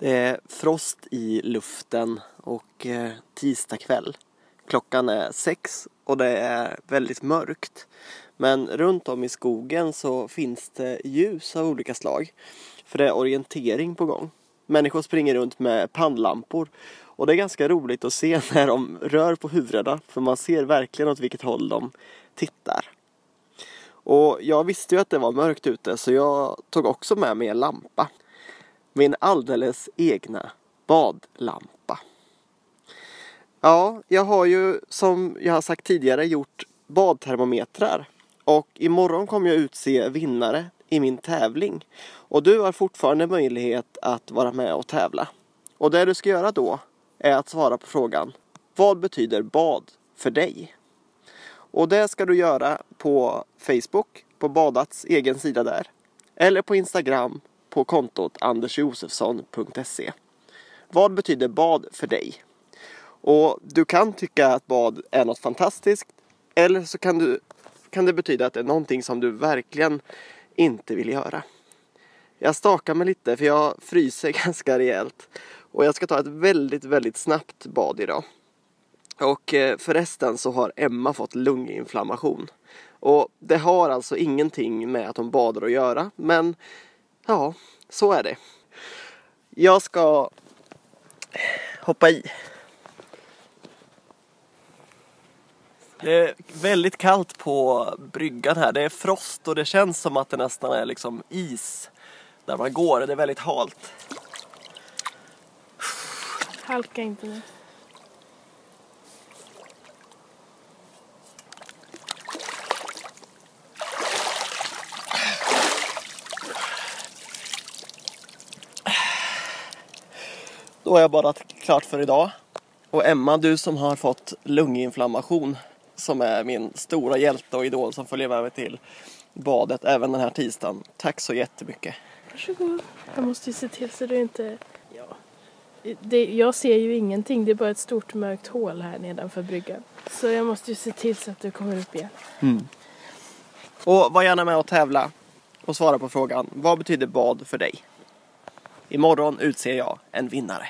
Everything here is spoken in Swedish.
Det är frost i luften och eh, tisdag kväll. Klockan är sex och det är väldigt mörkt. Men runt om i skogen så finns det ljus av olika slag. För det är orientering på gång. Människor springer runt med pannlampor. Och det är ganska roligt att se när de rör på huvudena. För man ser verkligen åt vilket håll de tittar. Och jag visste ju att det var mörkt ute så jag tog också med mig en lampa min alldeles egna badlampa. Ja, jag har ju som jag har sagt tidigare gjort badtermometrar och imorgon kommer jag utse vinnare i min tävling. Och du har fortfarande möjlighet att vara med och tävla. Och det du ska göra då är att svara på frågan Vad betyder bad för dig? Och det ska du göra på Facebook, på Badats egen sida där. Eller på Instagram på kontot andersjosefsson.se. Vad betyder bad för dig? Och du kan tycka att bad är något fantastiskt eller så kan, du, kan det betyda att det är någonting som du verkligen inte vill göra. Jag stakar mig lite för jag fryser ganska rejält och jag ska ta ett väldigt, väldigt snabbt bad idag. Och eh, förresten så har Emma fått lunginflammation. Och det har alltså ingenting med att hon badar att göra men Ja, så är det. Jag ska hoppa i. Det är väldigt kallt på bryggan här. Det är frost och det känns som att det nästan är liksom is där man går. Det är väldigt halt. Halka inte nu. Då har jag badat klart för idag. Och Emma, du som har fått lunginflammation som är min stora hjälte och idol som följer med mig till badet även den här tisdagen. Tack så jättemycket. Varsågod. Jag måste ju se till så du inte... Ja. Det, jag ser ju ingenting, det är bara ett stort mörkt hål här nedanför bryggan. Så jag måste ju se till så att du kommer upp igen. Mm. Och var gärna med och tävla och svara på frågan. Vad betyder bad för dig? Imorgon utser jag en vinnare.